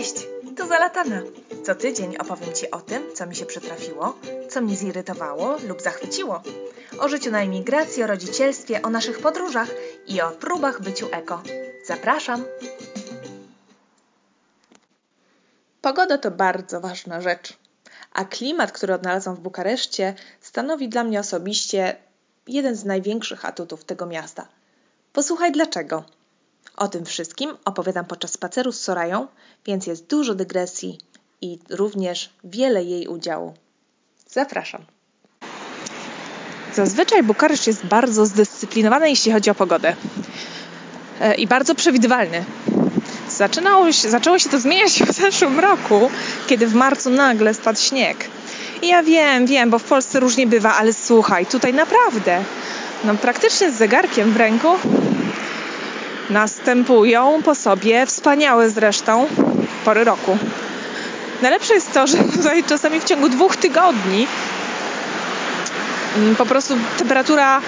Cześć, tu Zalatana. Co tydzień opowiem Ci o tym, co mi się przytrafiło, co mnie zirytowało lub zachwyciło. O życiu na emigracji, o rodzicielstwie, o naszych podróżach i o próbach byciu eko. Zapraszam! Pogoda to bardzo ważna rzecz, a klimat, który odnalazłam w Bukareszcie, stanowi dla mnie osobiście jeden z największych atutów tego miasta. Posłuchaj dlaczego. O tym wszystkim opowiadam podczas spaceru z Sorają, więc jest dużo dygresji i również wiele jej udziału. Zapraszam. Zazwyczaj Bukareszt jest bardzo zdyscyplinowany, jeśli chodzi o pogodę. E, I bardzo przewidywalny. Zaczynało się, zaczęło się to zmieniać w zeszłym roku, kiedy w marcu nagle spadł śnieg. I ja wiem, wiem, bo w Polsce różnie bywa, ale słuchaj, tutaj naprawdę, no praktycznie z zegarkiem w ręku następują po sobie wspaniałe zresztą pory roku. Najlepsze jest to, że tutaj czasami w ciągu dwóch tygodni mm, po prostu temperatura,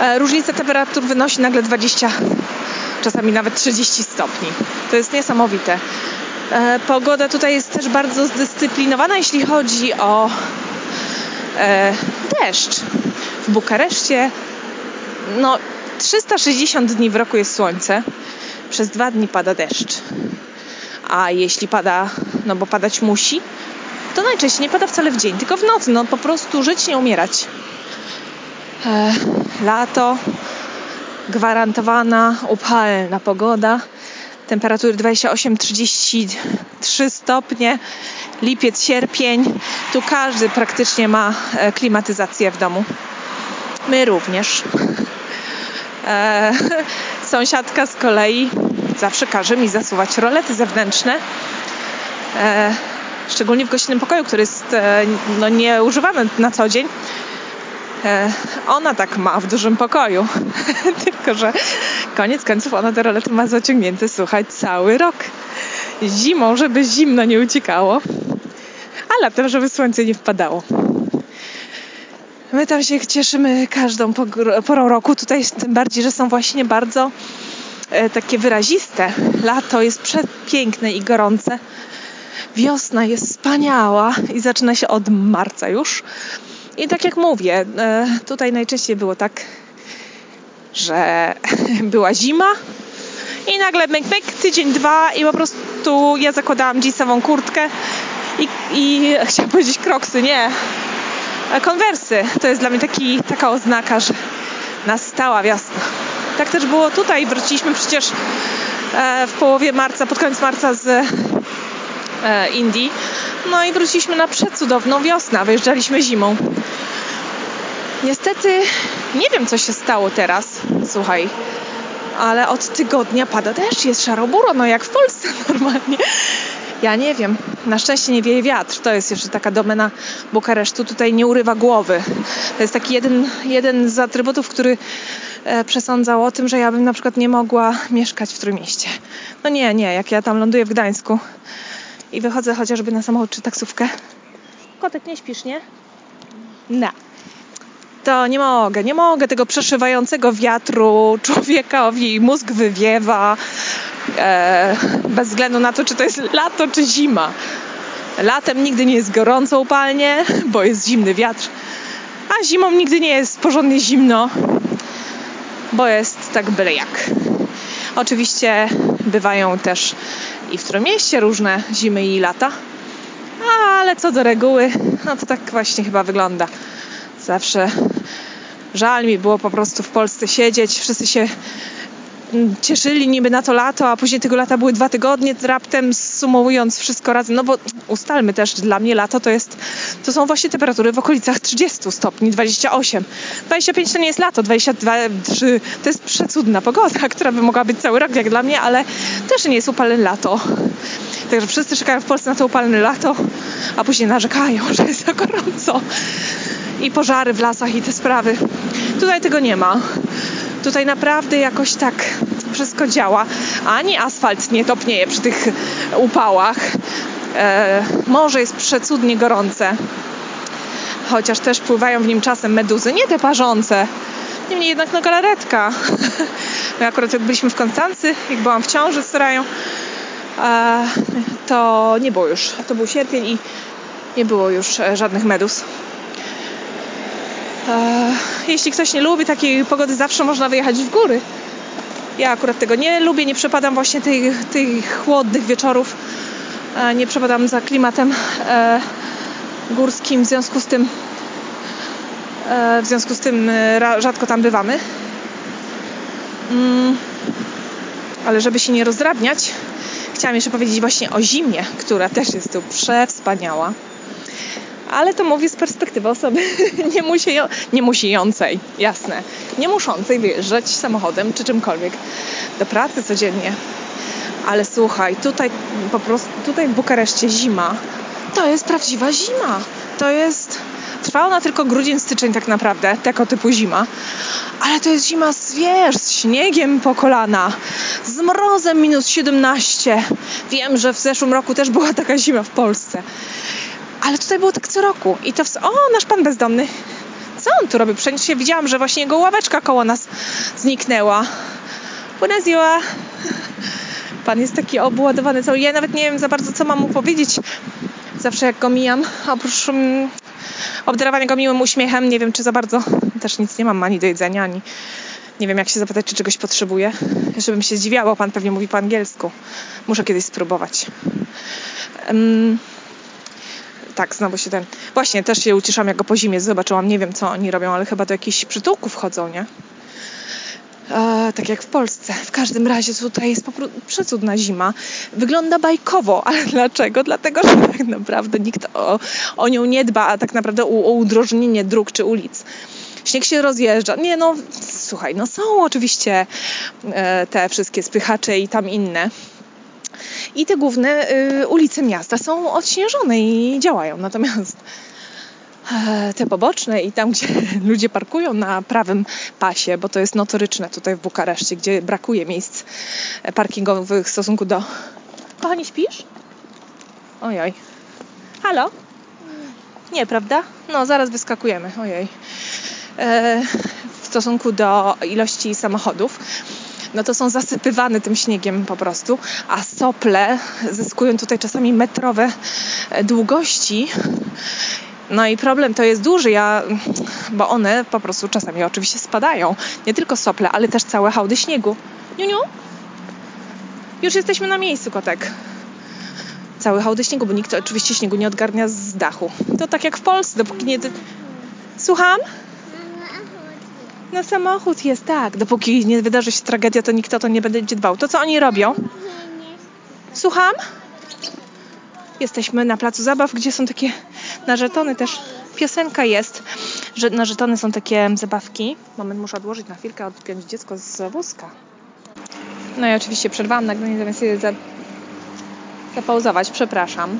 e, różnica temperatur wynosi nagle 20, czasami nawet 30 stopni. To jest niesamowite. E, pogoda tutaj jest też bardzo zdyscyplinowana, jeśli chodzi o e, deszcz. W Bukareszcie no, 360 dni w roku jest słońce, przez dwa dni pada deszcz. A jeśli pada, no bo padać musi, to najczęściej nie pada wcale w dzień, tylko w nocy. No po prostu żyć, nie umierać. E, lato, gwarantowana, upalna pogoda. Temperatury 28-33 stopnie, lipiec, sierpień. Tu każdy praktycznie ma e, klimatyzację w domu. My również. E, sąsiadka z kolei zawsze każe mi zasuwać rolety zewnętrzne. E, szczególnie w gościnnym pokoju, który jest e, no, nieużywany na co dzień. E, ona tak ma w dużym pokoju. Tylko, że koniec końców ona te rolety ma zaciągnięte, słuchaj, cały rok. Zimą, żeby zimno nie uciekało, a latem, żeby słońce nie wpadało. My tam się cieszymy każdą porą roku, tutaj tym bardziej, że są właśnie bardzo e, takie wyraziste. Lato jest przepiękne i gorące. Wiosna jest wspaniała i zaczyna się od marca już. I tak jak mówię, e, tutaj najczęściej było tak, że była zima i nagle myk, myk, tydzień, dwa i po prostu ja zakładałam jeansową kurtkę i, i chciałam powiedzieć kroksy, nie, konwersy. To jest dla mnie taki, taka oznaka, że nastała wiosna. Tak też było tutaj. Wróciliśmy przecież e, w połowie marca, pod koniec marca z e, Indii. No i wróciliśmy na przecudowną wiosnę. Wyjeżdżaliśmy zimą. Niestety nie wiem, co się stało teraz. Słuchaj, ale od tygodnia pada deszcz, jest szaroburo, no jak w Polsce normalnie. Ja nie wiem. Na szczęście nie wieje wiatr. To jest jeszcze taka domena Bukaresztu. Tutaj nie urywa głowy. To jest taki jeden, jeden z atrybutów, który e, przesądzał o tym, że ja bym na przykład nie mogła mieszkać w Trójmieście. No nie, nie. Jak ja tam ląduję w Gdańsku i wychodzę chociażby na samochód czy taksówkę. Kotek, nie śpisz, nie? No. To nie mogę, nie mogę tego przeszywającego wiatru człowiekowi mózg wywiewa, bez względu na to, czy to jest lato, czy zima. Latem nigdy nie jest gorąco upalnie, bo jest zimny wiatr, a zimą nigdy nie jest porządnie zimno, bo jest tak byle jak. Oczywiście bywają też i w Trójmieście różne zimy i lata, ale co do reguły, no to tak właśnie chyba wygląda. Zawsze żal mi było po prostu w Polsce siedzieć, wszyscy się cieszyli niby na to lato, a później tego lata były dwa tygodnie raptem sumując wszystko razem, no bo ustalmy też, dla mnie lato to jest, to są właśnie temperatury w okolicach 30 stopni, 28. 25 to nie jest lato, 22, 3 to jest przecudna pogoda, która by mogła być cały rok jak dla mnie, ale też nie jest upalne lato. Także wszyscy czekają w Polsce na to upalne lato, a później narzekają, że jest za gorąco. I pożary w lasach i te sprawy. Tutaj tego nie ma. Tutaj naprawdę jakoś tak wszystko działa. Ani asfalt nie topnieje przy tych upałach. E, morze jest przecudnie gorące. Chociaż też pływają w nim czasem meduzy, nie te parzące. Niemniej jednak no galaretka. My akurat jak byliśmy w Konstancy, jak byłam w ciąży z Sorają, to nie było już. To był sierpień i nie było już e, żadnych medus. Jeśli ktoś nie lubi takiej pogody, zawsze można wyjechać w góry. Ja akurat tego nie lubię, nie przepadam właśnie tych, tych chłodnych wieczorów. Nie przepadam za klimatem e, górskim, w związku z tym e, w związku z tym rzadko tam bywamy. Mm, ale żeby się nie rozdrabniać, chciałam jeszcze powiedzieć właśnie o zimie, która też jest tu przewspaniała. Ale to mówię z perspektywy osoby nie, musi, nie jasne, nie muszącej wyjeżdżać samochodem czy czymkolwiek do pracy codziennie. Ale słuchaj, tutaj po prostu, tutaj w Bukareszcie zima, to jest prawdziwa zima. To jest, trwa ona tylko grudzień, styczeń tak naprawdę, tego typu zima. Ale to jest zima z, wiesz, z śniegiem po kolana, z mrozem minus 17. Wiem, że w zeszłym roku też była taka zima w Polsce. Ale tutaj było tak co roku. I to w... O, nasz pan bezdomny. Co on tu robi? Przecież się widziałam, że właśnie jego ławeczka koło nas zniknęła. Ponaziła. Pan jest taki obładowany cały. Ja nawet nie wiem za bardzo, co mam mu powiedzieć. Zawsze jak go mijam, oprócz um, obdarowania go miłym uśmiechem, nie wiem, czy za bardzo też nic nie mam ani do jedzenia, ani nie wiem, jak się zapytać, czy czegoś potrzebuje. Żebym się zdziwiała, pan pewnie mówi po angielsku. Muszę kiedyś spróbować. Um, tak, znowu się ten... Właśnie, też się ucieszam, jak go po zimie zobaczyłam. Nie wiem, co oni robią, ale chyba do jakichś przytułków chodzą, nie? E, tak jak w Polsce. W każdym razie tutaj jest po prostu przecudna zima. Wygląda bajkowo, ale dlaczego? Dlatego, że tak naprawdę nikt o, o nią nie dba, a tak naprawdę o, o udrożnienie dróg czy ulic. Śnieg się rozjeżdża. Nie no, słuchaj, no są oczywiście e, te wszystkie spychacze i tam inne. I te główne y, ulice miasta są odśnieżone i działają. Natomiast e, te poboczne i tam, gdzie ludzie parkują na prawym pasie, bo to jest notoryczne tutaj w Bukareszcie, gdzie brakuje miejsc parkingowych w stosunku do... Kochani, śpisz? Ojoj. Halo? Nie, prawda? No, zaraz wyskakujemy. Ojej. E, w stosunku do ilości samochodów no to są zasypywane tym śniegiem po prostu, a sople zyskują tutaj czasami metrowe e, długości. No i problem to jest duży, ja, bo one po prostu czasami oczywiście spadają. Nie tylko sople, ale też całe hałdy śniegu. Niuniu? Już jesteśmy na miejscu, kotek. Całe hałdy śniegu, bo nikt oczywiście śniegu nie odgarnia z dachu. To tak jak w Polsce, dopóki nie... Słucham? Na samochód jest, tak. Dopóki nie wydarzy się tragedia, to nikt o to nie będzie dbał. To co oni robią? Słucham? Jesteśmy na placu zabaw, gdzie są takie na też. Piosenka jest, że na są takie zabawki. Moment, muszę odłożyć na chwilkę, odpiąć dziecko z wózka. No i oczywiście przerwałam nagranie, zamiast je za... zapauzować. Przepraszam.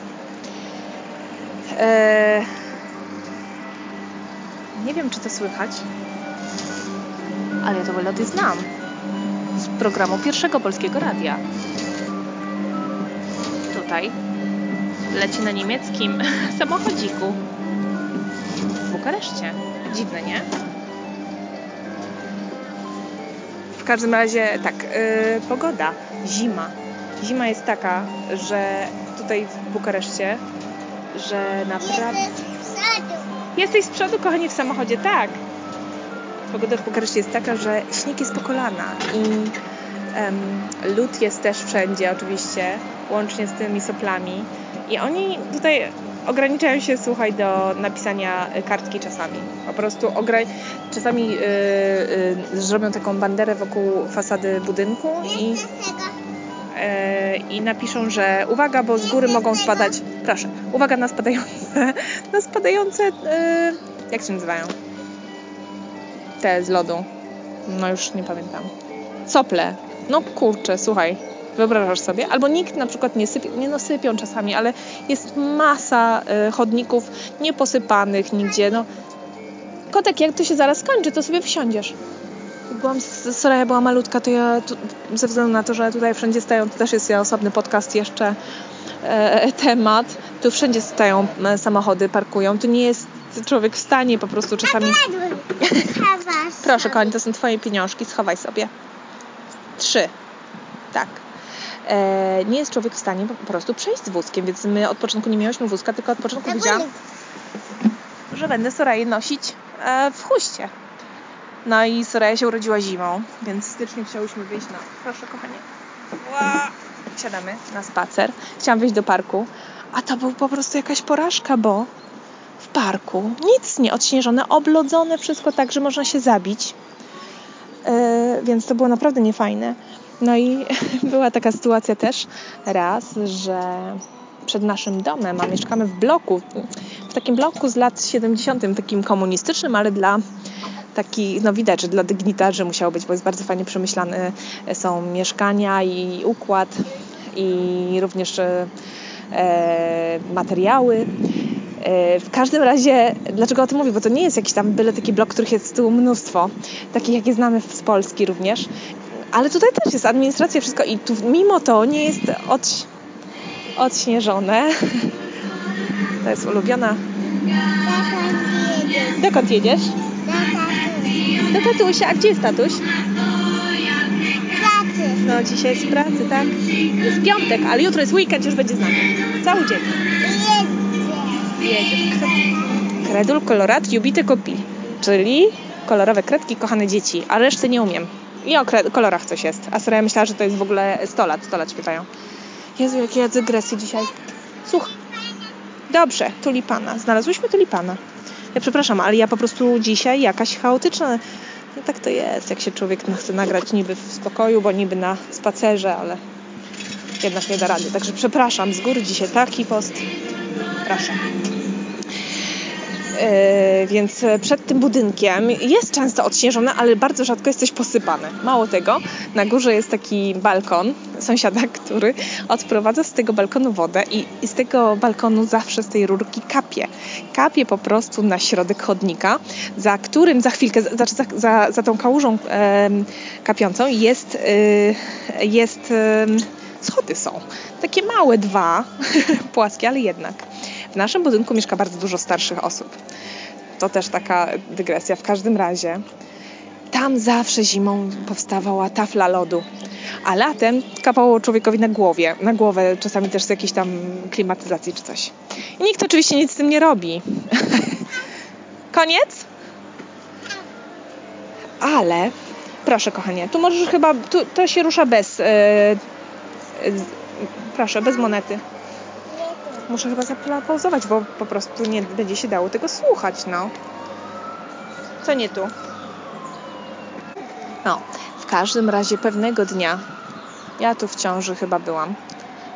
Eee... Nie wiem, czy to słychać ale ja to melody znam z programu pierwszego polskiego radia. Tutaj leci na niemieckim samochodziku w Bukareszcie. Dziwne, nie? W każdym razie tak, yy, pogoda, zima. Zima jest taka, że tutaj w Bukareszcie, że naprawdę... Jesteś z przodu, kochani, w samochodzie, tak pogoda w Bukareszcie jest taka, że śnieg jest po kolana i um, lód jest też wszędzie oczywiście, łącznie z tymi soplami i oni tutaj ograniczają się, słuchaj, do napisania kartki czasami. Po prostu ogra- czasami yy, yy, zrobią taką banderę wokół fasady budynku i, yy, i napiszą, że uwaga, bo z góry mogą spadać, proszę, uwaga na spadające, na spadające, y, jak się nazywają? Te z lodu. No już nie pamiętam. Sople. No kurczę, słuchaj. Wyobrażasz sobie? Albo nikt na przykład nie sypie, nie no sypią czasami, ale jest masa y, chodników nieposypanych nigdzie. No. Kotek, jak to się zaraz skończy, to sobie wsiądziesz. Byłam, Soraya była malutka, to ja tu, ze względu na to, że tutaj wszędzie stają, to też jest osobny podcast jeszcze e, temat, tu wszędzie stają e, samochody, parkują, tu nie jest człowiek w stanie po prostu czasami... Proszę, kochani, to są twoje pieniążki, schowaj sobie. Trzy. Tak. e, nie jest człowiek w stanie po prostu przejść z wózkiem, więc my od początku nie miałyśmy wózka, tylko od początku wiedziałam, że będę Soraję nosić e, w chuście. No i Soraya się urodziła zimą, więc w styczniu chciałyśmy wyjść na... Proszę, kochanie. Ła! Siadamy na spacer. Chciałam wyjść do parku, a to był po prostu jakaś porażka, bo parku nic nie odśnieżone, oblodzone wszystko tak, że można się zabić. Yy, więc to było naprawdę niefajne. No i była taka sytuacja też raz, że przed naszym domem, a mieszkamy w bloku, w takim bloku z lat 70., takim komunistycznym, ale dla taki, no widać, że dla dygnitarzy musiało być, bo jest bardzo fajnie przemyślane są mieszkania i układ i również e, materiały. E, w każdym razie, dlaczego o tym mówię? Bo to nie jest jakiś tam byle taki blok, których jest z tyłu mnóstwo, takich jakie znamy z Polski również. Ale tutaj też jest administracja, wszystko i tu mimo to nie jest od, odśnieżone. To jest ulubiona. Dokąd jedziesz? Do tatusia. A gdzie jest tatuś? Pracy. No dzisiaj jest pracy, tak? Jest piątek, ale jutro jest weekend, już będzie z nami. Cały dzień. Kredul kolorat jubite kopi, czyli kolorowe kredki kochane dzieci, a reszty nie umiem. I o kolorach coś jest. A Soraya myślała, że to jest w ogóle 100 lat, 100 lat śpiewają. Jezu, jakie ja dygresje dzisiaj. Słuch. Dobrze, tulipana. Znalazłyśmy tulipana. Ja przepraszam, ale ja po prostu dzisiaj jakaś chaotyczna. No tak to jest, jak się człowiek chce nagrać niby w spokoju, bo niby na spacerze, ale jednak nie da rady. Także przepraszam, z góry dzisiaj taki post. Proszę. Yy, więc przed tym budynkiem jest często odśnieżone, ale bardzo rzadko jest coś posypane. Mało tego, na górze jest taki balkon sąsiada, który odprowadza z tego balkonu wodę i, z tego balkonu zawsze z tej rurki kapie. Kapie po prostu na środek chodnika, za którym za chwilkę, znaczy za, za, za tą kałużą e, kapiącą jest, e, jest e, schody są. Takie małe dwa, płaskie, ale jednak. W naszym budynku mieszka bardzo dużo starszych osób. To też taka dygresja. W każdym razie tam zawsze zimą powstawała tafla lodu, a latem kapało człowiekowi na głowie, na głowę czasami też z jakiejś tam klimatyzacji czy coś. I nikt oczywiście nic z tym nie robi. Koniec? Ale, proszę kochanie, tu możesz chyba, tu, to się rusza bez, yy, yy, proszę, bez monety. Muszę chyba zapauzować, bo po prostu nie będzie się dało tego słuchać, no. Co nie tu? No, w każdym razie pewnego dnia, ja tu w ciąży chyba byłam,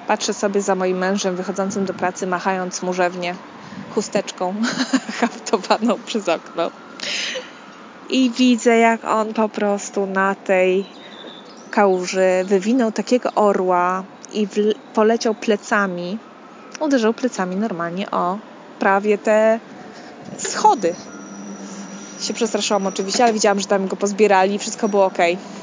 patrzę sobie za moim mężem wychodzącym do pracy, machając murzewnie chusteczką haftowaną przez okno. I widzę, jak on po prostu na tej kałuży wywinął takiego orła i poleciał plecami uderzał plecami normalnie o prawie te schody. Się przestraszyłam oczywiście, ale widziałam, że tam go pozbierali, wszystko było ok.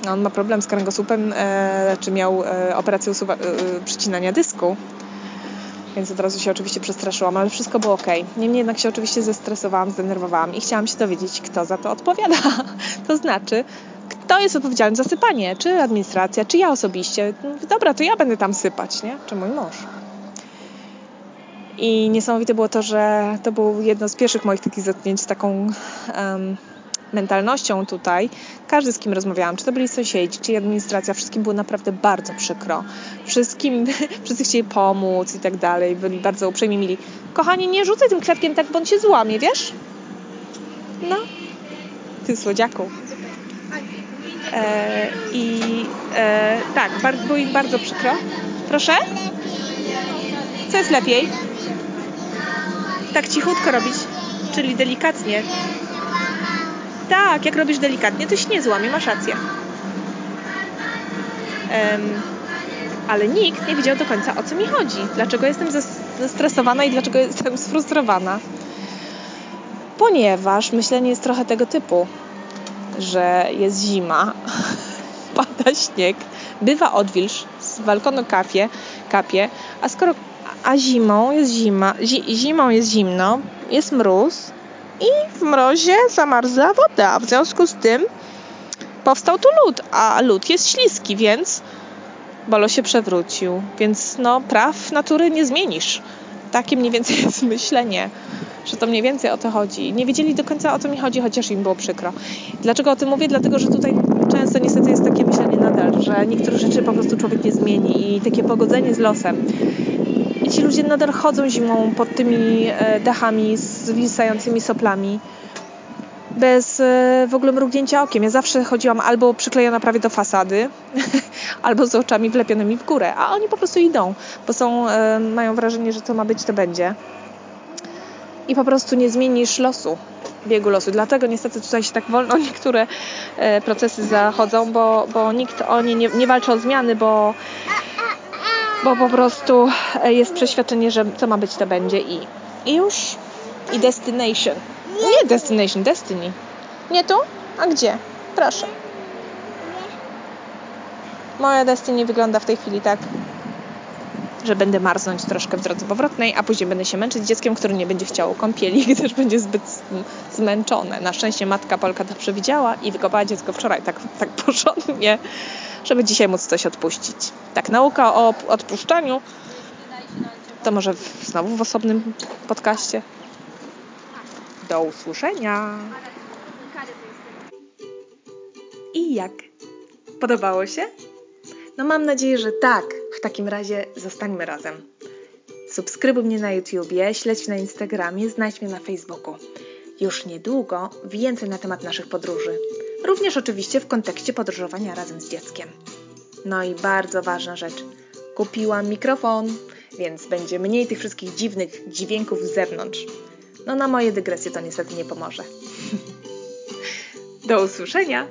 On ma problem z kręgosłupem, e, czy miał e, operację usuwa- e, przycinania dysku, więc od razu się oczywiście przestraszyłam, ale wszystko było ok. Niemniej jednak się oczywiście zestresowałam, zdenerwowałam i chciałam się dowiedzieć, kto za to odpowiada. to znaczy, kto jest odpowiedzialny za sypanie, czy administracja, czy ja osobiście. Dobra, to ja będę tam sypać, nie? Czy mój mąż. I niesamowite było to, że to było jedno z pierwszych moich takich zetknięć z taką um, mentalnością tutaj. Każdy, z kim rozmawiałam, czy to byli sąsiedzi, czy administracja, wszystkim było naprawdę bardzo przykro. Wszystkim, wszyscy chcieli pomóc i tak dalej. Byli bardzo uprzejmi, mili. Kochani, nie rzucaj tym kwiatkiem tak, bo on się złamie, wiesz? No. Ty słodziaku. E, I e, tak, bar, było im bardzo przykro. Proszę? Co jest lepiej? Tak cichutko robić, czyli delikatnie. Tak, jak robisz delikatnie, to się nie złamie, masz rację. Um, ale nikt nie wiedział do końca o co mi chodzi. Dlaczego jestem zestresowana i dlaczego jestem sfrustrowana. Ponieważ myślenie jest trochę tego typu, że jest zima, pada śnieg, bywa odwilż, z balkonu kapie, kapie, a skoro a zimą jest zima, zi, zimą jest zimno, jest mróz i w mrozie zamarzła woda. W związku z tym powstał tu lód, a lód jest śliski, więc Bolo się przewrócił, więc no praw natury nie zmienisz. Takie mniej więcej jest myślenie, że to mniej więcej o to chodzi. Nie wiedzieli do końca o co mi chodzi, chociaż im było przykro. Dlaczego o tym mówię? Dlatego, że tutaj często niestety jest takie myślenie nadal, że niektóre rzeczy po prostu człowiek nie zmieni i takie pogodzenie z losem. Ludzie nadal chodzą zimą pod tymi e, dachami z wisającymi soplami bez e, w ogóle mrugnięcia okiem. Ja zawsze chodziłam albo przyklejona prawie do fasady, albo z oczami wlepionymi w górę, a oni po prostu idą, bo są, e, mają wrażenie, że co ma być, to będzie. I po prostu nie zmienisz losu, biegu losu. Dlatego niestety tutaj się tak wolno niektóre procesy zachodzą, bo, bo nikt o nie, nie, nie walczy o zmiany, bo, bo po prostu jest przeświadczenie, że co ma być, to będzie i, i już. I destination. Nie destination, destiny. Nie tu? A gdzie? Proszę. Moja destiny wygląda w tej chwili tak, że będę marznąć troszkę w drodze powrotnej, a później będę się męczyć dzieckiem, które nie będzie chciało kąpieli, gdyż będzie zbyt zmęczone. Na szczęście matka Polka to przewidziała i wykopała dziecko wczoraj tak, tak porządnie, żeby dzisiaj móc coś odpuścić. Tak, nauka o odpuszczaniu to może znowu w osobnym podcaście. Do usłyszenia. I jak? Podobało się? No mam nadzieję, że tak. W takim razie zostańmy razem. Subskrybuj mnie na YouTubie, śledź na Instagramie, znajdź mnie na Facebooku. Już niedługo więcej na temat naszych podróży. Również oczywiście w kontekście podróżowania razem z dzieckiem. No i bardzo ważna rzecz. Kupiłam mikrofon, więc będzie mniej tych wszystkich dziwnych dźwięków z zewnątrz. No na moje dygresje to niestety nie pomoże. Do usłyszenia!